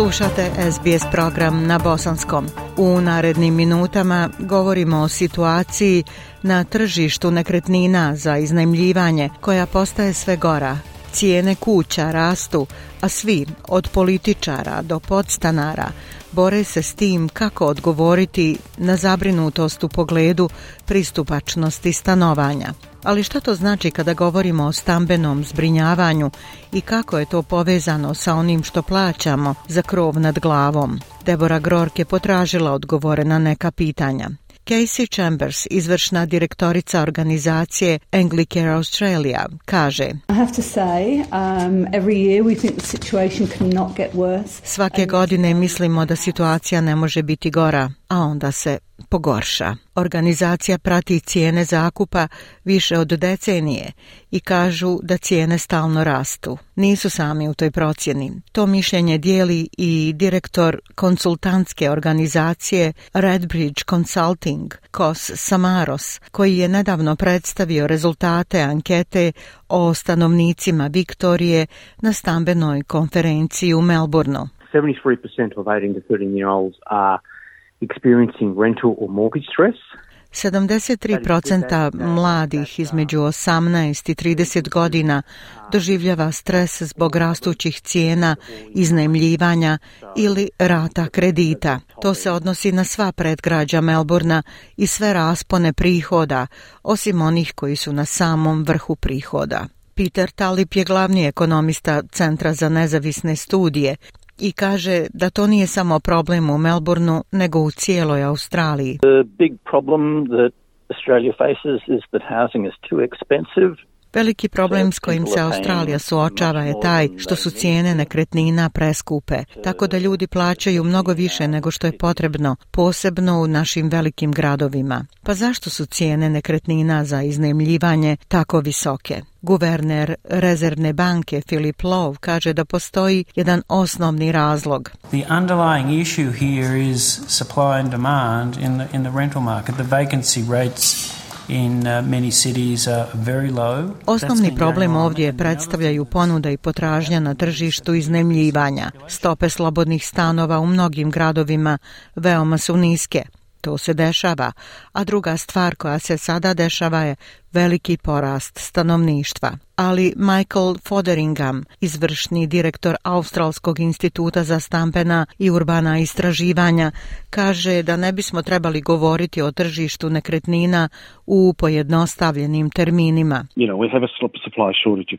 Slušate SBS program na bosanskom. U narednim minutama govorimo o situaciji na tržištu nekretnina za iznajmljivanje koja postaje sve gora. Cijene kuća rastu, a svi, od političara do podstanara, bore se s tim kako odgovoriti na zabrinutost u pogledu pristupačnosti stanovanja. Ali što to znači kada govorimo o stambenom zbrinjavanju i kako je to povezano sa onim što plaćamo za krov nad glavom? Debora Grork je potražila odgovore na neka pitanja. Casey Chambers, izvršna direktorica organizacije Anglicare Australia, kaže Svake godine mislimo da situacija ne može biti gora a onda se pogorša. Organizacija prati cijene zakupa više od decenije i kažu da cijene stalno rastu. Nisu sami u toj procjeni. To mišljenje dijeli i direktor konsultantske organizacije Redbridge Consulting, Kos Samaros, koji je nedavno predstavio rezultate ankete o stanovnicima Viktorije na stambenoj konferenciji u Melbourneu. 73% of are experiencing rental or mortgage stress. 73% mladih između 18 i 30 godina doživljava stres zbog rastućih cijena, iznajmljivanja ili rata kredita. To se odnosi na sva predgrađa Melburna i sve raspone prihoda, osim onih koji su na samom vrhu prihoda. Peter Talip je glavni ekonomista Centra za nezavisne studije i kaže da to nije samo problem u Melbourneu nego u cijeloj Australiji. The big problem that Australia faces is that housing is too expensive. Veliki problem s kojim se Australija suočava je taj što su cijene nekretnina preskupe, tako da ljudi plaćaju mnogo više nego što je potrebno, posebno u našim velikim gradovima. Pa zašto su cijene nekretnina za iznajmljivanje tako visoke? Guverner Rezervne banke Philip Lowe kaže da postoji jedan osnovni razlog. The underlying issue here is supply and demand in in the rental market, the vacancy rates Uh, Osnovni problem ovdje predstavljaju ponuda i potražnja na tržištu iznemljivanja. Stope slobodnih stanova u mnogim gradovima veoma su niske. To se dešava, a druga stvar koja se sada dešava je veliki porast stanovništva. Ali Michael Foderingham, izvršni direktor Australskog instituta za stampena i urbana istraživanja, kaže da ne bismo trebali govoriti o tržištu nekretnina u pojednostavljenim terminima. You know, we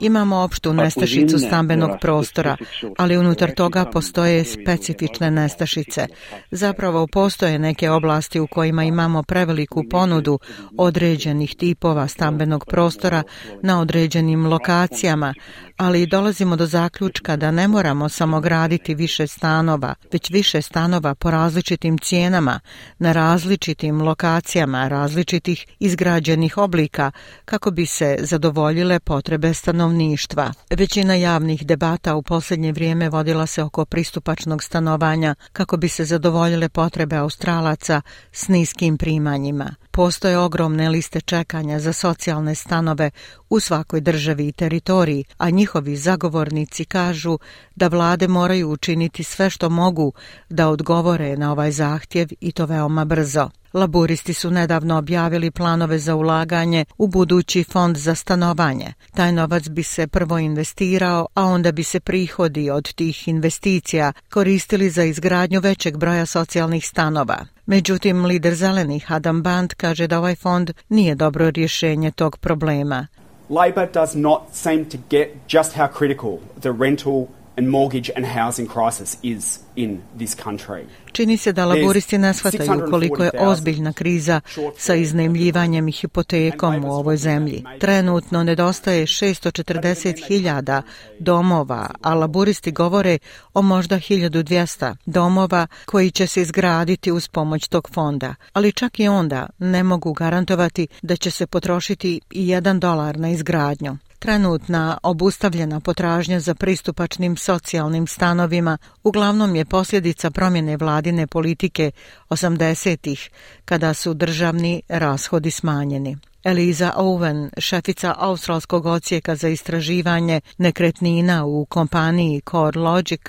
Imamo opštu nestašicu stambenog prostora, ali unutar toga postoje specifične nestašice. Zapravo postoje neke oblasti u kojima imamo preveliku ponudu određenih tipova stambenog prostora na određenim lokacijama, ali znači, dolazimo do zaključka da ne moramo samo graditi više stanova, već više stanova po različitim cijenama, na različitim lokacijama različitih izgrađenih oblika kako bi se zadovoljili potrebe stanovništva. Većina javnih debata u posljednje vrijeme vodila se oko pristupačnog stanovanja kako bi se zadovoljile potrebe Australaca s niskim primanjima. Postoje ogromne liste čekanja za socijalne stanove u svakoj državi i teritoriji, a njihovi zagovornici kažu da vlade moraju učiniti sve što mogu da odgovore na ovaj zahtjev i to veoma brzo. Laburisti su nedavno objavili planove za ulaganje u budući fond za stanovanje. Taj novac bi se prvo investirao, a onda bi se prihodi od tih investicija koristili za izgradnju većeg broja socijalnih stanova. Međutim, lider zelenih Adam Band kaže da ovaj fond nije dobro rješenje tog problema. Labor does not seem to get just how critical the rental and mortgage and housing crisis is in this country. Čini se da laboristi ne shvataju koliko je ozbiljna kriza sa iznajmljivanjem i hipotekom u ovoj zemlji. Trenutno nedostaje 640.000 domova, a laboristi govore o možda 1200 domova koji će se izgraditi uz pomoć tog fonda. Ali čak i onda ne mogu garantovati da će se potrošiti i jedan dolar na izgradnju. Trenutna obustavljena potražnja za pristupačnim socijalnim stanovima uglavnom je posljedica promjene vladine politike 80-ih kada su državni rashodi smanjeni. Eliza Owen, šefica australskog ocijeka za istraživanje nekretnina u kompaniji Logic,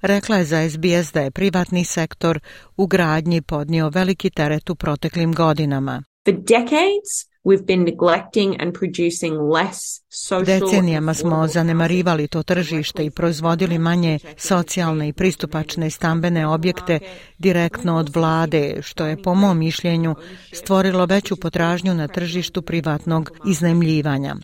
rekla je za SBS da je privatni sektor u gradnji podnio veliki teret u proteklim godinama. For decades, We've been neglecting and producing less social... Decenijama smo zanemarivali to tržište i proizvodili manje socijalne i pristupačne stambene objekte direktno od vlade, što je po mom mišljenju stvorilo veću potražnju na tržištu privatnog iznajmljivanja.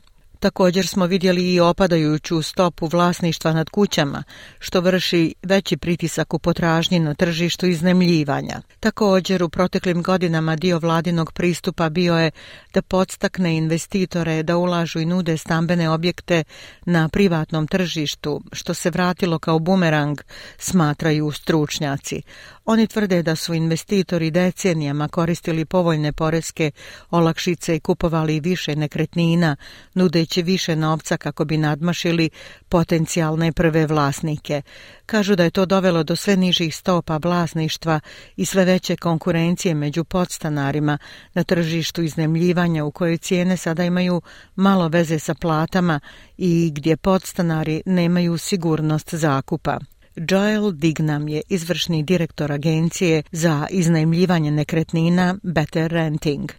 Također smo vidjeli i opadajuću stopu vlasništva nad kućama, što vrši veći pritisak u potražnji na tržištu iznemljivanja. Također u proteklim godinama dio vladinog pristupa bio je da podstakne investitore da ulažu i nude stambene objekte na privatnom tržištu, što se vratilo kao bumerang, smatraju stručnjaci. Oni tvrde da su investitori decenijama koristili povoljne poreske olakšice i kupovali više nekretnina, nudeći više novca kako bi nadmašili potencijalne prve vlasnike. Kažu da je to dovelo do sve nižih stopa vlasništva i sve veće konkurencije među podstanarima na tržištu iznemljivanja u kojoj cijene sada imaju malo veze sa platama i gdje podstanari nemaju sigurnost zakupa. Joel Dignam je izvršni direktor agencije za iznajmljivanje nekretnina Better Renting.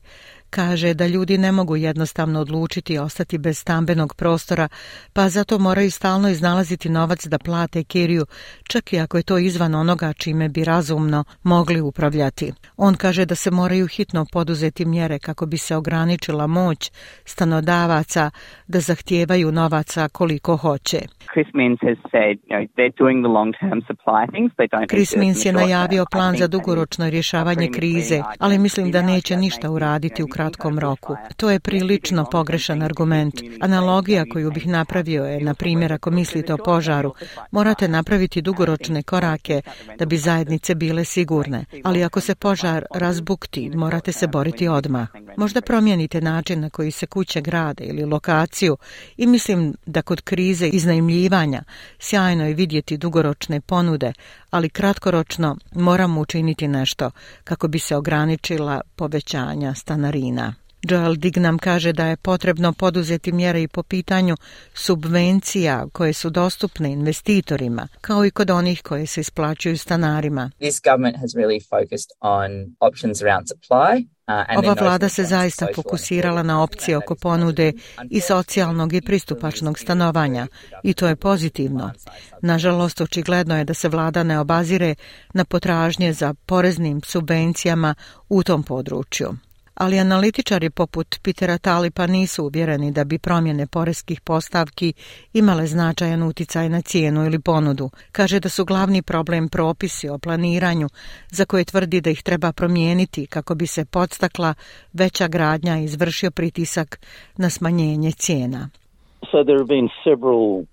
Kaže da ljudi ne mogu jednostavno odlučiti i ostati bez stambenog prostora, pa zato moraju stalno iznalaziti novac da plate kiriju, čak i ako je to izvan onoga čime bi razumno mogli upravljati. On kaže da se moraju hitno poduzeti mjere kako bi se ograničila moć stanodavaca da zahtijevaju novaca koliko hoće. Chris Mins je najavio plan za dugoročno rješavanje krize, ali mislim da neće ništa uraditi u kratkom roku. To je prilično pogrešan argument. Analogija koju bih napravio je, na primjer, ako mislite o požaru, morate napraviti dugoročne korake da bi zajednice bile sigurne. Ali ako se požar razbukti, morate se boriti odmah. Možda promijenite način na koji se kuće grade ili lokaciju i mislim da kod krize iznajmljivanja sjajno je vidjeti dugoročne ponude, ali kratkoročno moramo učiniti nešto kako bi se ograničila povećanja stanarina. Joel Dignam kaže da je potrebno poduzeti mjere i po pitanju subvencija koje su dostupne investitorima, kao i kod onih koje se isplaćuju stanarima. Ova vlada se zaista fokusirala na opcije oko ponude i socijalnog i pristupačnog stanovanja i to je pozitivno. Nažalost, očigledno je da se vlada ne obazire na potražnje za poreznim subvencijama u tom području ali analitičari poput Pitera Talipa nisu uvjereni da bi promjene poreskih postavki imale značajan uticaj na cijenu ili ponudu. Kaže da su glavni problem propisi o planiranju za koje tvrdi da ih treba promijeniti kako bi se podstakla veća gradnja i izvršio pritisak na smanjenje cijena. So there have been several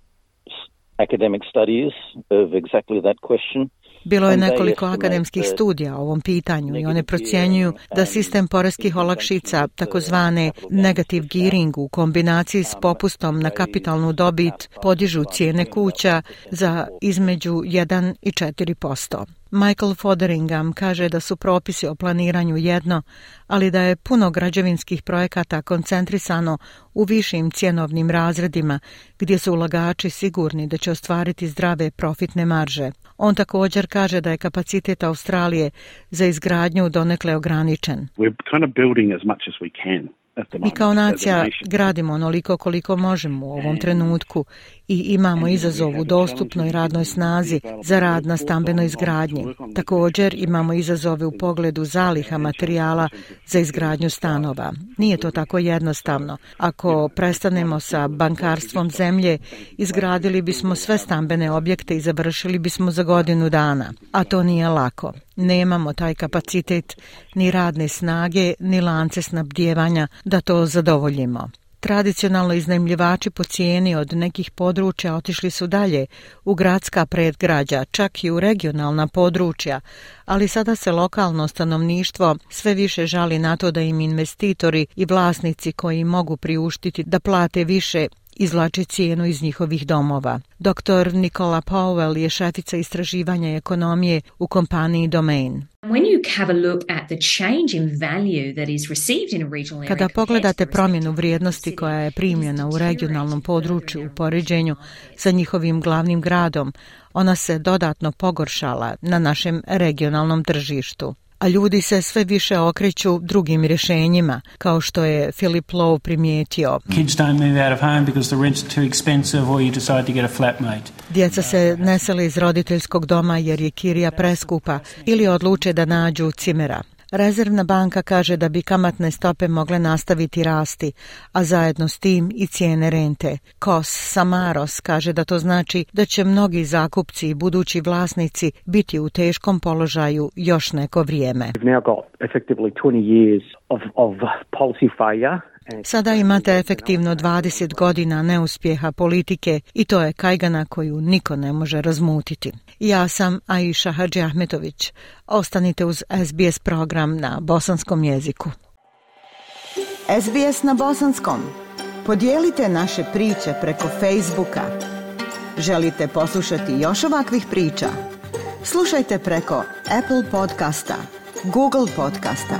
academic studies of exactly that question. Bilo je nekoliko akademskih studija o ovom pitanju i one procjenjuju da sistem poreskih olakšica, takozvane negativ gearing u kombinaciji s popustom na kapitalnu dobit, pa podižu cijene kuća za između 1 i 4 posto. Michael Foderingham kaže da su propisi o planiranju jedno, ali da je puno građevinskih projekata koncentrisano u višim cjenovnim razredima, gdje su ulagači sigurni da će ostvariti zdrave profitne marže. On također kaže da je kapacitet Australije za izgradnju donekle ograničen. We're kind of building as much as we can. Mi kao nacija gradimo onoliko koliko možemo u ovom e. trenutku i imamo izazov u dostupnoj radnoj snazi za rad na stambenoj ono, izgradnji. Također imamo izazove u pogledu zaliha materijala za izgradnju stanova. Nije to tako jednostavno. Ako prestanemo sa bankarstvom zemlje, izgradili bismo sve stambene objekte i završili bismo za godinu dana, a to nije lako. Nemamo taj kapacitet ni radne snage, ni lance snabdjevanja da to zadovoljimo. Tradicionalno iznajmljivači po cijeni od nekih područja otišli su dalje, u gradska predgrađa, čak i u regionalna područja, ali sada se lokalno stanovništvo sve više žali na to da im investitori i vlasnici koji mogu priuštiti da plate više izlače cijenu iz njihovih domova. Dr. Nikola Powell je šefica istraživanja ekonomije u kompaniji Domain. Kada pogledate promjenu vrijednosti koja je primljena u regionalnom području u poređenju sa njihovim glavnim gradom, ona se dodatno pogoršala na našem regionalnom tržištu a ljudi se sve više okreću drugim rješenjima, kao što je Philip Lowe primijetio. Djeca se nesele iz roditeljskog doma jer je kirija preskupa ili odluče da nađu cimera. Rezervna banka kaže da bi kamatne stope mogle nastaviti rasti, a zajedno s tim i cijene rente. Kos Samaros kaže da to znači da će mnogi zakupci i budući vlasnici biti u teškom položaju još neko vrijeme. Sada imate efektivno 20 godina neuspjeha politike i to je kajgana koju niko ne može razmutiti. Ja sam Aisha Hadži Ahmetović. Ostanite uz SBS program na bosanskom jeziku. SBS na bosanskom. Podijelite naše priče preko Facebooka. Želite poslušati još ovakvih priča? Slušajte preko Apple podcasta, Google podcasta,